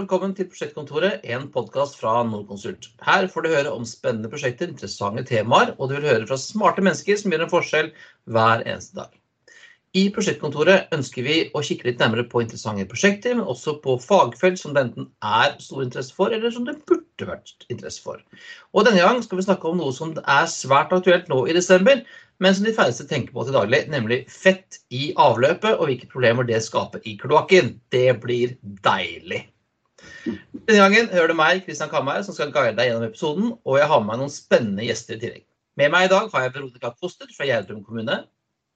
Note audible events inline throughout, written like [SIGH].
Velkommen til Prosjektkontoret, en podkast fra Nordkonsult. Her får du høre om spennende prosjekter, interessante temaer, og du vil høre fra smarte mennesker som gjør en forskjell hver eneste dag. I Prosjektkontoret ønsker vi å kikke litt nærmere på interessante prosjekter, men også på fagfelt som det enten er stor interesse for, eller som det burde vært interesse for. Og denne gang skal vi snakke om noe som er svært aktuelt nå i desember, men som de færreste tenker på til daglig, nemlig fett i avløpet og hvilke problemer det skaper i kloakken. Det blir deilig. Denne gangen hører du meg, Kristian Kamhaug, som skal guide deg gjennom episoden, og jeg har med meg noen spennende gjester i tillegg. Med meg i dag har jeg Veronica Koster fra Gjerdrum kommune.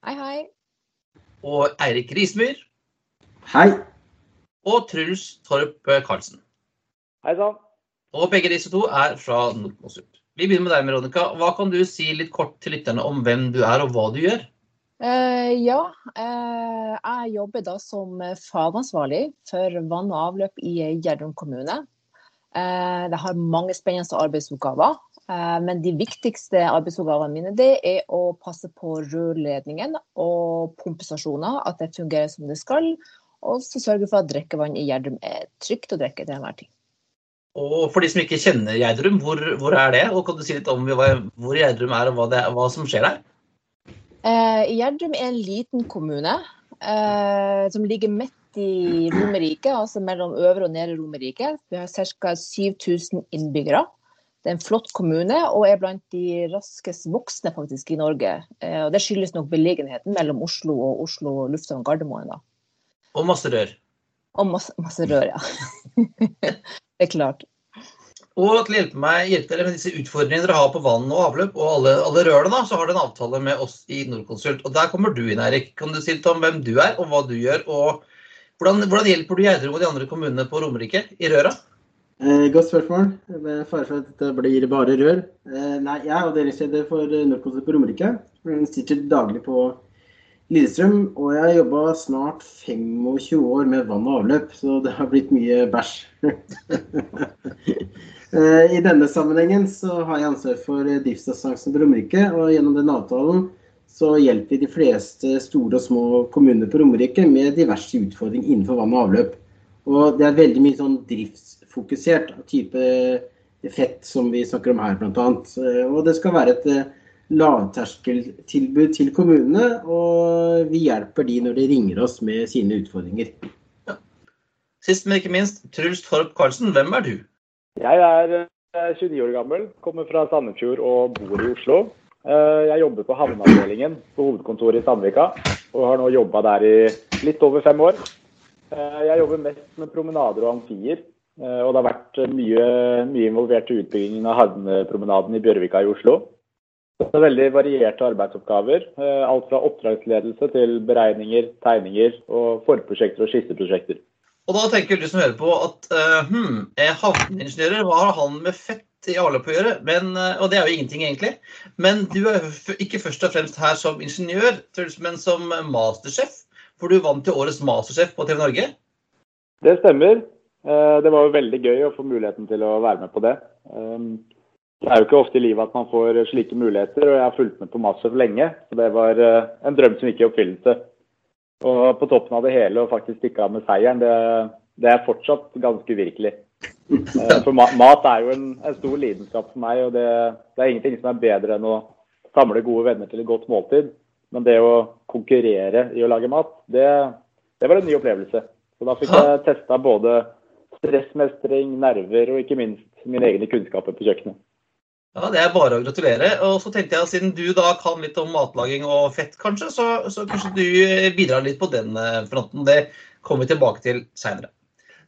Hei, hei. Og Eirik Rismyr. Hei. Og Truls Torp Karlsen. Hei sann. Og begge disse to er fra Nordkonsult. Vi begynner med deg, Veronica. Hva kan du si litt kort til lytterne om hvem du er og hva du gjør? Uh, ja, uh, jeg jobber da som fagansvarlig for vann og avløp i Gjerdrum kommune. det jeg har mange spennende arbeidsoppgaver, men de viktigste arbeidsoppgavene mine det er å passe på rørledningen og pumpestasjoner, at det fungerer som det skal. Og så sørge for at drikkevann i Gjerdrum er trygt å drikke til enhver tid. Og for de som ikke kjenner Gjerdrum, hvor, hvor, er det? Og kan du si litt om hvor Gjerdrum er og hva, det, hva som skjer der? Eh, Gjerdrum er en liten kommune eh, som ligger midt i Romerike, altså mellom Øvre og Nedre Romerike. Vi har ca. 7000 innbyggere. Det er en flott kommune og er blant de raskest voksne faktisk i Norge. Eh, og det skyldes nok beliggenheten mellom Oslo og Oslo lufthavn Gardermoen. Da. Og masse rør. Og masse, masse rør, ja. [LAUGHS] det er klart. Og til å hjelpe meg hjelpe med disse utfordringene dere har på vann og avløp og alle, alle rørene, så har du en avtale med oss i Nordkonsult. Og der kommer du inn, Eirik. Kan du si litt om hvem du er, og hva du gjør? Og hvordan, hvordan hjelper du Gjerdrum og de andre kommunene på Romerike i røra? Eh, godt spørsmål. Med fare for at det blir bare rør. Eh, nei, jeg er avdelingsleder for Nordkonsult på Romerike. Jeg sitter daglig på Lillestrøm, og jeg har jobba snart 25 år med vann og avløp, så det har blitt mye bæsj. [LAUGHS] Eh, I denne sammenhengen så har jeg ansvar for driftsassistansen på Romerike, og gjennom den avtalen så hjelper vi de fleste store og små kommuner på Romerike med diverse utfordringer innenfor vann og avløp. Og det er veldig mye sånn driftsfokusert type fett som vi snakker om her, bl.a. Eh, og det skal være et eh, lavterskeltilbud til kommunene, og vi hjelper de når de ringer oss med sine utfordringer. Ja. Sist, men ikke minst, Truls Torp Karlsen, hvem er du? Jeg er 29 år gammel, kommer fra Sandefjord og bor i Oslo. Eh, jeg jobber på havneavdelingen på hovedkontoret i Sandvika, og har nå jobba der i litt over fem år. Eh, jeg jobber mest med promenader og amfier, eh, og det har vært mye, mye involvert i utbyggingen av havnepromenaden i Bjørvika i Oslo. Det er veldig varierte arbeidsoppgaver. Eh, alt fra oppdragsledelse til beregninger, tegninger og forprosjekter og skisseprosjekter. Og da tenker du som hører på at uh, hm, havneingeniører, hva har han med fett i avløpet å gjøre? Men, uh, og det er jo ingenting, egentlig. Men du er ikke først og fremst her som ingeniør, men som mastersjef. For du vant til årets mastersjef på TV Norge? Det stemmer. Det var jo veldig gøy å få muligheten til å være med på det. Det er jo ikke ofte i livet at man får slike muligheter, og jeg har fulgt med på Masterchef lenge. så Det var eh, en drøm som gikk i oppfyllelse. Og på toppen av det hele å faktisk stikke av med seieren, det, det er fortsatt ganske uvirkelig. Eh, for mat er jo en, en stor lidenskap for meg, og det, det, er ingenting som er bedre enn å samle gode venner til et godt måltid. Men det å konkurrere i å lage mat, det, det var en ny opplevelse. Så da fikk jeg testa både stressmestring, nerver og ikke minst mine egne kunnskaper på kjøkkenet. Ja, Det er bare å gratulere. Og så tenkte jeg, Siden du da kan litt om matlaging og fett, kanskje, så, så kanskje du bidrar litt på den eh, fronten. Det kommer vi tilbake til seinere.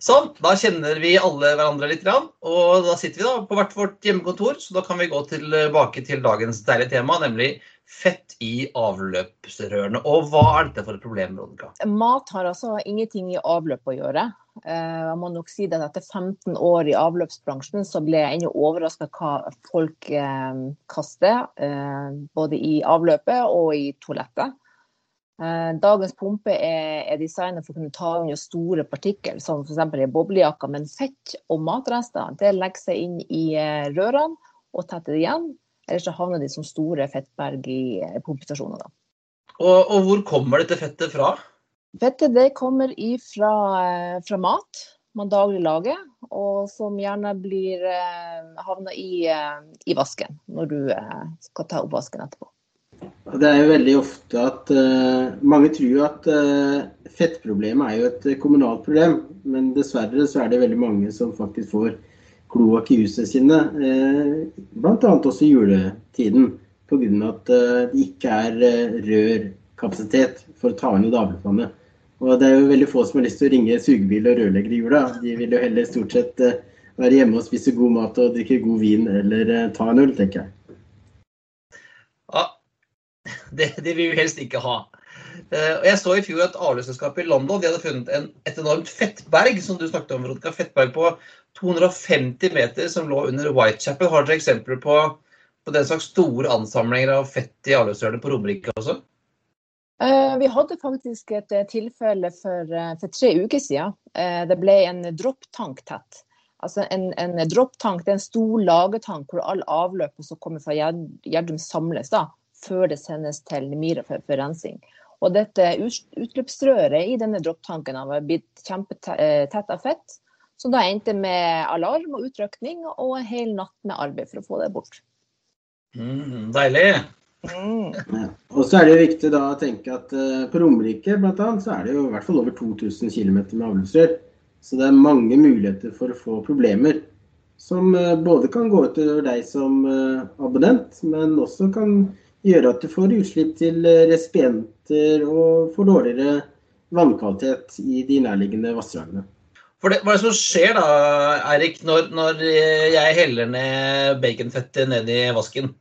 Sånn, da kjenner vi alle hverandre litt. Og da sitter vi da på hvert vårt hjemmekontor, så da kan vi gå tilbake til dagens deilige tema, nemlig fett i avløpsrørene. Og hva er dette for et problem, Veronica? Mat har altså ingenting i avløp å gjøre. Eh, jeg må nok si at Etter 15 år i avløpsbransjen så ble jeg ennå overraska hva folk eh, kaster. Eh, både i avløpet og i toalettet. Dagens pumpe er, designet for å kunne ta unna store partikler, som f.eks. i boblejakker. Men fett og matrester det legger seg inn i rørene og tetter det igjen. Ellers så havner de som store fettberg i pumpestasjoner. Og, og, hvor kommer dette fettet fra? Fettet det kommer ifra, eh, fra mat. man daglig lager, og som gjerne blir havner i, i vasken når du skal ta opp vasken etterpå. Det er jo veldig ofte at uh, Mange tror at uh, fettproblemet er jo et kommunalt problem, men dessverre så er det veldig mange som faktisk får kloakk i husene sine. Uh, Bl.a. også i juletiden, pga. at uh, det ikke er rørkapasitet for å ta inn ut. Og det er jo veldig få som har lyst til å ringe sugebil og rørlegger i jula. De vil jo heller stort sett være hjemme og spise god mat og drikke god vin eller ta en øl, tenker jeg. [LAUGHS] Det, det vil vi helst ikke ha. Og Jeg så i fjor at avløpsselskapet i London de hadde funnet en, et enormt fettberg som du snakket om, Veronica. Fettberg på 250 meter som lå under Whitechapel. Har dere eksempler på, på den slags store ansamlinger av fett i avløpsrørene på Romerike også? Uh, vi hadde faktisk et uh, tilfelle for, for, tre uker siden. det ble en dropptank tett. Altså en, en dropptank det er en stor lagetank hvor all avløpet som kommer fra Gjerdrum samles. da før det sendes til Mira for, for rensing. Og dette utløpsrøret i denne dropptanken har blitt kjempetett av fett. Så da endte med alarm og utrykning og en hel natt med arbeid for å få det bort. Mm, deilig. Mm. Og så er det jo viktig da å tenke at uh, på Romerike bl.a. så er det jo i hvert fall over 2000 km med avløpsrør. Så det er mange muligheter for å få problemer. Som uh, både kan gå utover deg som uh, abonnent, men også kan gjøre at du får utslipp til resipienter og får dårligere vannkvalitet i de nærliggende vassdragene. For det, hva er det som skjer da, Eirik, når, når jeg heller ned baconfettet ned i vasken?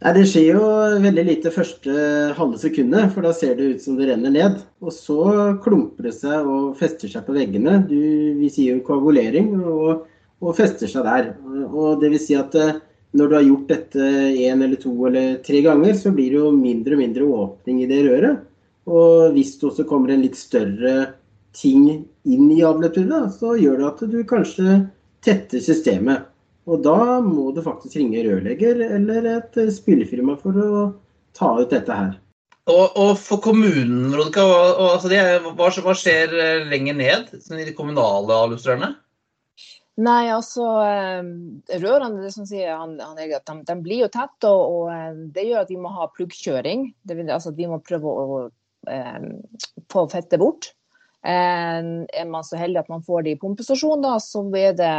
Nei, Det skjer jo veldig lite første halve sekundet, for da ser det ut som det renner ned. Og så klumper det seg og fester seg på veggene. Du, vi sier jo koagulering, og, og fester seg der. Og det vil si at eh, når du har gjort dette én eller to eller tre ganger, så blir det jo mindre og mindre åpning i det røret. Og hvis det også kommer en litt større ting inn i avløpet, så gjør det at du kanskje tetter systemet. Og da må du faktisk ringe rørlegger eller et spillefirma for å ta ut dette her. Og, og for kommunen, Rodka, altså hva, hva, skjer lenger ned i de kommunale avløpsrørene? Nei, altså eh, Rørene det som sier han, han de, de, blir jo tett, og, og, eh, det gjør at vi må ha pluggkjøring. Det vil, altså vi må prøve å, å eh, få fettet bort. Eh, er man så heldig at man får det i pumpestasjon, da, så er det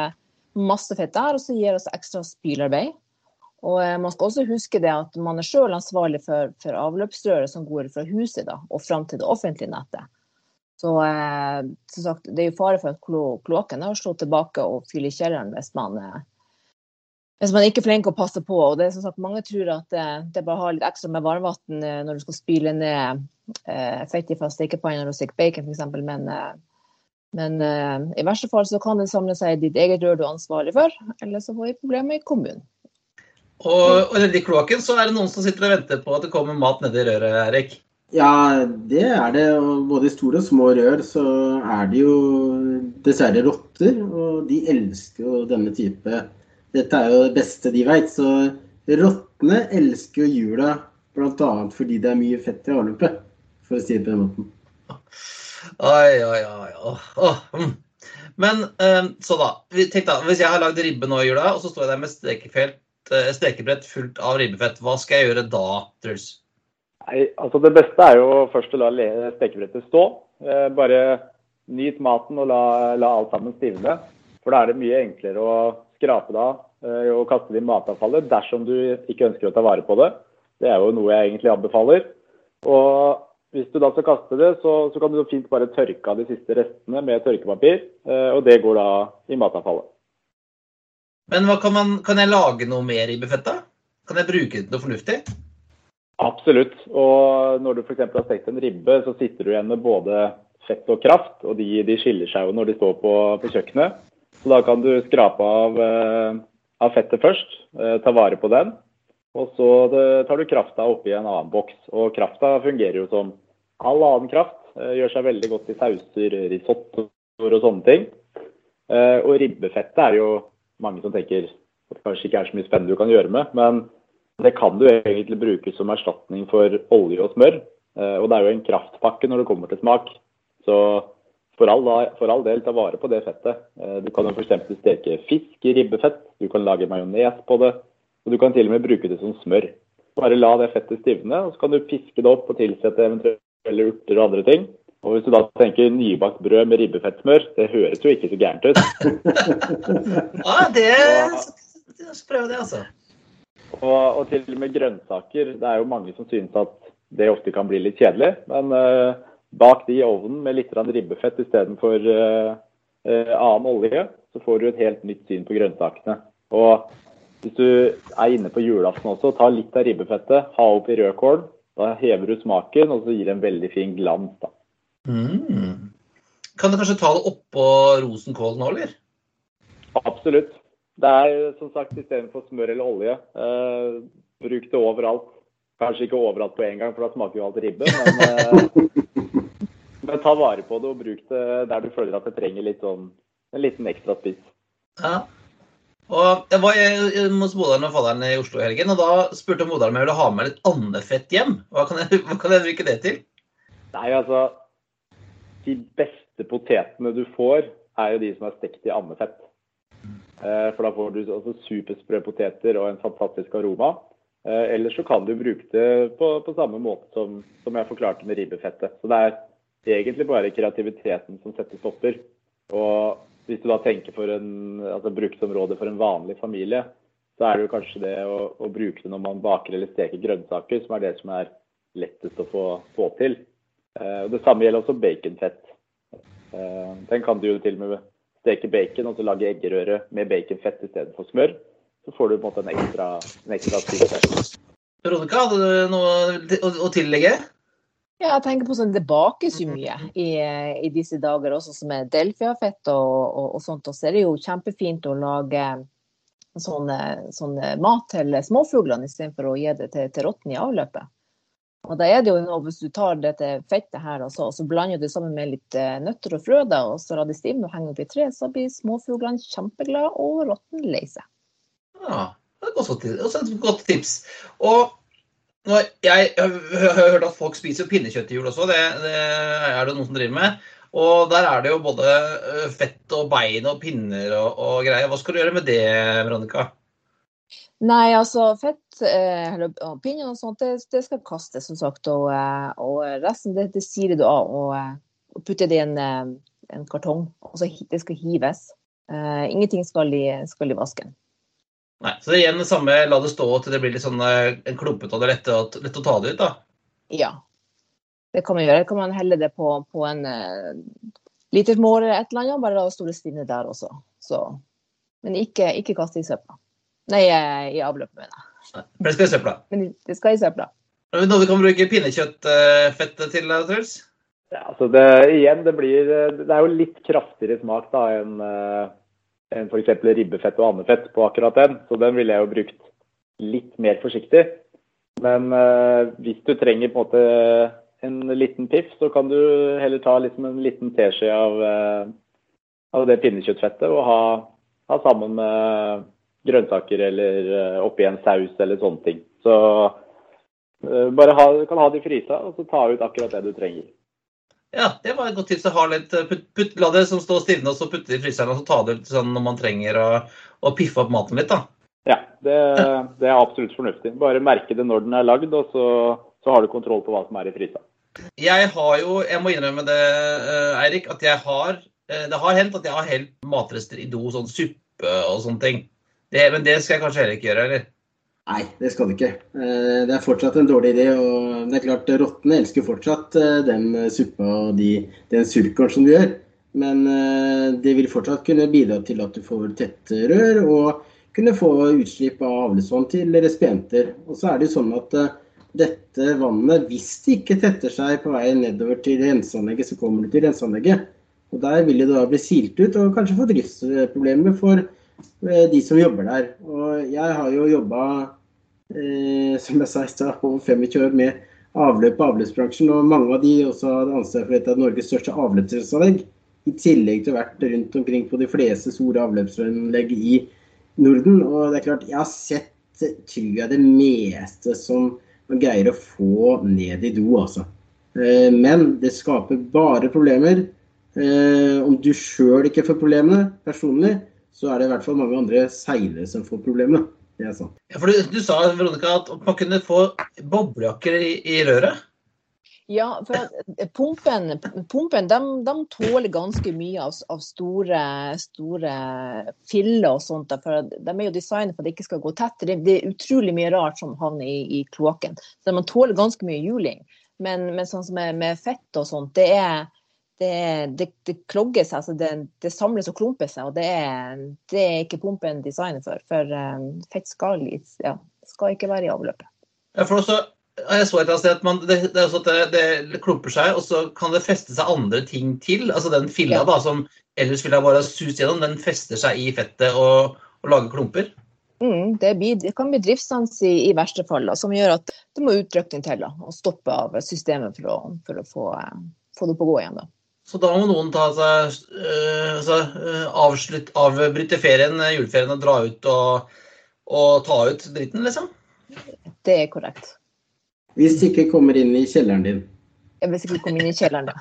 masse fett der, og så gir det oss ekstra spylarbeid. Og eh, Man skal også huske det at man er selv ansvarlig for, for avløpsrøret som går fra huset da, og fram til det offentlige nettet. Så eh, som sagt, det er jo fare for at klo kloakken slår tilbake og fyller kjelleren hvis man, eh, hvis man ikke er flink å passe på. Og det er som sagt, Mange tror at eh, det bare har litt ekstra med varmvann eh, når du skal spyle ned eh, fett fra stekepanna når du steker bacon f.eks. Men, eh, men eh, i verste fall så kan det samle seg i ditt eget rør du er ansvarlig for, eller så får vi problemer i kommunen. Og, og nedi kloakken så er det noen som sitter og venter på at det kommer mat nedi røret, Erik? Ja, det er det. Og både i store og små rør så er det jo dessverre rotter. Og de elsker jo denne type Dette er jo det beste de veit. Så rottene elsker jo jula bl.a. fordi det er mye fett i avløpet, for å si det på den måten. [LAUGHS] Oi, oi, oi. Oh. Men um, så da. Tenk da, Hvis jeg har lagd ribbe nå i jula, og så står jeg der med eh, stekebrett fullt av ribbefett, hva skal jeg gjøre da, Truls? Nei, altså Det beste er jo først å la stekebrettet stå. Eh, bare nyt maten og la, la, alt sammen stivne. For da er det mye enklere å skrape det av eh, og kaste det i matavfallet dersom du ikke ønsker å ta vare på det. Det er jo noe jeg egentlig anbefaler. Og hvis du da skal kaste det, så, så kan du fint bare tørke av de siste restene med tørkepapir. Eh, og det går da i matavfallet. Men kan, man, kan jeg lage noe mer i buffetta? Kan jeg bruke det til noe fornuftig? Absolutt. Og når du f.eks. har stekt en ribbe, så sitter du igjen med både fett og kraft. Og de, de skiller seg jo når de står på, på, kjøkkenet. Så da kan du skrape av, eh, av fettet først, eh, ta vare på den. Og så tar du krafta oppi en annen boks. Og krafta fungerer jo som all annen kraft. Eh, gjør seg veldig godt i sauser, risottoer og sånne ting. Eh, og ribbefettet er jo mange som tenker at det kanskje ikke er så mye spennende du kan gjøre med. men det kan du egentlig bruke som erstatning for olje og smør. Eh, og det er jo en kraftpakke når det kommer til smak. Så for all, for all, del ta vare på det fettet. Du kan jo f.eks. steke fisk i ribbefett, du kan lage majones på det. Og du kan til og med bruke det som smør. Bare la det fettet stivne, og så kan du piske det opp og tilsette eventuelle urter og andre ting. Og hvis du da tenker nybakt brød med ribbefettsmør, det høres jo ikke så gærent ut. [LAUGHS] ja, det så prøve det, altså. Og, og, til og med grønnsaker. Det er jo mange som synes at det ofte kan bli litt kjedelig. Men uh, bak de i ovnen med litt ribbefett istedenfor uh, uh, annen olje, så får du et helt nytt syn på grønnsakene. Og hvis du er inne på julaften også, ta litt av ribbefettet, ha oppi rødkål. Da hever du smaken, og så gir det en veldig fin glans. da. Mm. Kan du kanskje ta det oppå rosenkål nå, eller? Absolutt. Det er som sagt istedenfor smør eller olje. Eh, bruk det overalt. Kanskje ikke overalt på en gang, for da smaker jo alt ribbe. Men, eh, [LAUGHS] men, ta vare på det og bruk det der du føler at det trenger litt sånn, en liten ekstra spiss. Ja. Og Jeg var hos moderen og faderen i Oslo i helgen, og da spurte moderen om jeg ville ha med litt andefett hjem. Hva kan, jeg, [LAUGHS] hva kan jeg bruke det til? Nei, altså De beste potetene du får, er jo de som er stekt i andefett. Eh, for da får du altså supersprø poteter og en fantastisk aroma. Eh, Eller så kan du bruke det på, på samme måte som, som, jeg forklarte med ribbefettet. Så det er egentlig bare kreativiteten som setter stopper. Og hvis du da tenker for en altså bruksområde for en vanlig familie, så er det jo kanskje det å, å, bruke det når man baker eller steker grønnsaker, som er det som er lettest å få, få til. Eh, det samme gjelder også baconfett. Eh, den kan du jo til og med steke bacon og så lage eggerøre med baconfett istedenfor smør. Så får du på en måte en ekstra, en ekstra. Veronica, hadde du noe å tillegge? Ja, jeg tenker på sånn, Det bakes jo mye i, i disse dager, også som er delfiafett og, og, og, sånt. Og så er det jo kjempefint å lage sånn, sånn mat til småfuglene istedenfor å gi det til, til rotten i avløpet. Og da er det jo nå, Hvis du tar dette fettet her og så, og så blander du det sammen med litt eh, nøtter og frø, da, og så lar det stivne og henge opp i tre, så blir småfuglene kjempeglade og rotten lei seg. Ja, det er også et godt tips. Og jeg har hørt at folk spiser pinnekjøtt til jul også. Det, det, er det noen som driver med. Og der er det jo både eh, fett og bein og pinner og, og greier. Hva skal du gjøre med det, Veronica? Nei, altså fett eh, og pinner og sånt, det, det, skal kastes, som sagt. Og, eh, og resten det, det siler du av og, og putter det i en, en kartong. Og så det skal hives. Ingenting skal i, skal i, vasken. Nei, Så igjen det samme, la det stå til det blir litt sånn en klumpete og det er lett, lett, å ta det ut, da? Ja, det kan man gjøre. Kan man helle det på, på en uh, liter mål eller et eller annet, bare la det stå stivne der også. Så, men ikke, ikke kaste i søpla. Nei, i avløpet, mener jeg. Men det skal i søpla? Men det skal i søpla. Er det noe du kan bruke pinnekjøttfettet til, Truls? Ja, altså det, igjen, det blir Det er jo litt kraftigere smak da enn eh, en f.eks. ribbefett og andefett på akkurat den. Så den ville jeg jo brukt litt mer forsiktig. Men uh, hvis du trenger på en måte en liten piff, så kan du heller ta liksom en liten teskje av, uh, av det pinnekjøttfettet og ha, ha sammen med grønnsaker eller uh, oppi en saus eller sånne ting. Så bare ha, kan ha de frysa og så ta ut akkurat det du trenger. Ja, det var et godt tips. Ha litt, put, putt, putt, la det som står stivne og så putte det i fryseren og så ta det ut sånn når man trenger å, å piffe opp maten litt. da. Ja, det, det, er absolutt fornuftig. Bare merke det når den er lagd, og så, så har du kontroll på hva som er i fryseren. Jeg har jo, jeg må innrømme det, Eirik, at jeg har Det har hendt at jeg har helt matrester i do, sånn suppe og sånne ting. Det, men det skal jeg kanskje heller ikke gjøre, eller? Nei, det skal det ikke. Eh, det er fortsatt en dårlig idé. og det er klart Rottene elsker fortsatt eh, den suppa og de, den surkålen som du gjør. Men eh, det vil fortsatt kunne bidra til at du får tette rør og kunne få utslipp av avløpsvann til respienter. Og så er det jo sånn at dette vannet, hvis det ikke tetter seg på vei nedover til renseanlegget, så kommer det til renseanlegget. Og Der vil det da bli silt ut og kanskje få driftsproblemer for de som jobber der. Og jeg har jo jobba, eh, som jeg sa i over 25 år med avløp og avløpsbransjen. Og mange av de også hadde ansvar for et av Norges største avløpsanlegg. I tillegg til å ha vært rundt omkring på de fleste store avløpsanlegg i Norden. Og det er klart, jeg har sett, tror jeg, det meste som man greier å få ned i do, altså. Eh, men det skaper bare problemer Eh, om du sjøl ikke får problemene personlig, så er det i hvert fall mange andre seilere som får problemer. Det er sant. Ja, for du, du sa Veronica, at man kunne få boblejakker i, i røret. Ja, for at pumpen, pumpen de, de tåler ganske mye av, av store, store, filler og sånt. For de er jo designet for at det ikke skal gå tett. Det, det er utrolig mye rart som havner i, i kloakken. Så man tåler ganske mye juling. Men, men sånn som med, med, fett og sånt, det er det, det, det klogger seg, altså det, det, samles og klumper seg. og Det er, det er ikke pumpen designet for. For um, fett skal, ja, skal ikke være i avløpet. Ja, for også jeg så et eller annet sted at man, det, det, at det, klumper seg, og så kan det feste seg andre ting til. Altså den filla ja. da, som ellers ville bare sust gjennom, den fester seg i fettet og, og lager klumper. Mm, det, blir, det, kan bli driftsstans i, i, verste fall, da, som gjør at det må utrykning til da, og stoppe av systemet for å, for å få, få, det opp å gå igjen. da. Så da må noen ta seg, øh, altså, avslutt, avbryte ferien, juleferien og dra ut og, og ta ut dritten, liksom? Det er korrekt. Hvis du ikke kommer inn i kjelleren din. Ja, hvis ikke kommer inn i kjelleren, da.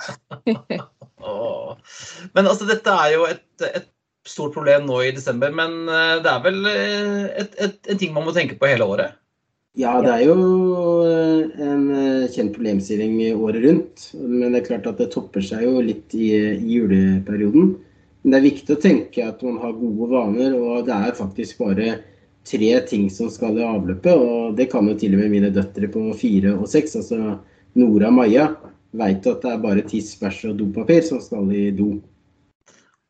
[LAUGHS] men altså, dette er jo et, et, stort problem nå i desember. Men eh, det er vel eh, et, et, en ting man må tenke på hele året? Ja, det er jo eh, en kjent problemstilling året rundt. Men det er klart at det topper seg jo litt i, i juleperioden. Men det er viktig å tenke at man har gode vaner, og det er faktisk bare tre ting som skal i avløpet. Og det kan jo til og med mine døtre på fire og seks, altså Nora og Maja, veit at det er bare tiss, bæsj og dopapir som skal i do.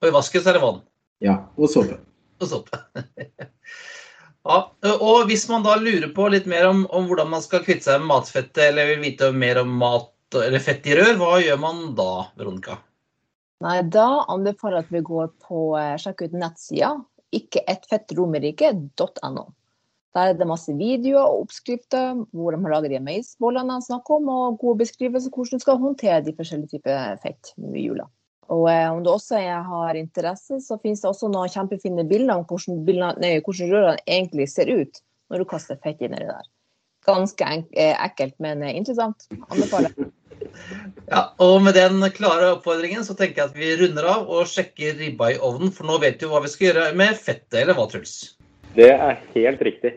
Og i vasken så er det vann? Ja. Og såpe. Og såpe. [LAUGHS] ja, og hvis man da lurer på litt mer om, om hvordan man skal kvitte seg med matfettet, eller vil vite mer om mat eller fett i rør, hva gjør man da, Veronica? Nei, Da anbefaler jeg at vi går på eh, sjekk ut nettsida ikke ett Der er det masse videoer og oppskrifter hvor de har laget de maisbollene han snakker om, og gode beskrivelser hvordan du skal håndtere de forskjellige typer fett i jula. Og eh, om du også har interesse, så finnes det også noen kjempefine bilder om hvordan, bildene, hvordan rørene egentlig ser ut når du kaster fett inni der. Ganske eh, ekkelt, men eh, interessant. Anbefaler. [LAUGHS] Ja, og Med den klare oppfordringen så tenker jeg at vi runder av og sjekker ribba i ovnen. For nå vet du hva vi skal gjøre med fettet, eller hva, Truls? Det er helt riktig.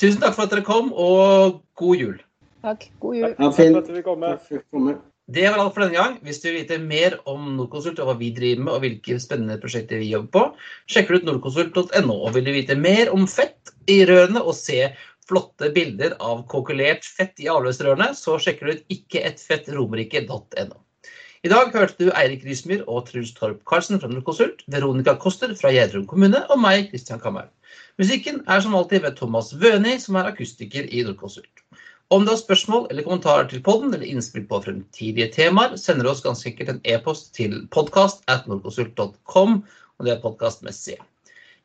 Tusen takk for at dere kom, og god jul. Takk. God jul. Ja, takk for at du vil komme. Det var alt for denne gang. Hvis du vil vite mer om Nordkonsult og hva vi driver med, og hvilke spennende prosjekter vi jobber på, sjekker du ut nordkonsult.no. Og vil du vite mer om fett i rørene og se flotte bilder av kokulert fett i avløsrørene, så sjekker du ut ikkeettfettromerike.no. I dag hørte du Eirik Rysmyr og Truls Torp Karlsen fra Nordkonsult, Veronica Koster fra Gjerdrum kommune og meg, Christian Kamhaug. Musikken er som alltid ved Thomas Wøni, som er akustiker i Nordkonsult. Om du har spørsmål eller kommentarer til podden eller innspill på fremtidige temaer, sender du oss ganske enkelt en e-post til podkast at nordkonsult.com, og det er podkast.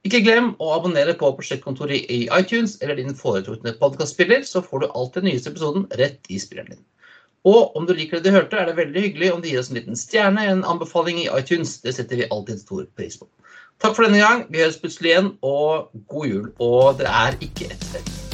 Ikke glem å abonnere på Prosjektkontoret i iTunes eller din foretrukne podkastspiller, så får du alltid den nyeste episoden rett i spilleren din. Og om du liker det du hørte, er det veldig hyggelig om du gir oss en liten stjerne, en anbefaling i iTunes. Det setter vi alltid stor pris på. Takk for denne gang. Vi høres plutselig igjen, og god jul. Og dere er ikke et sted.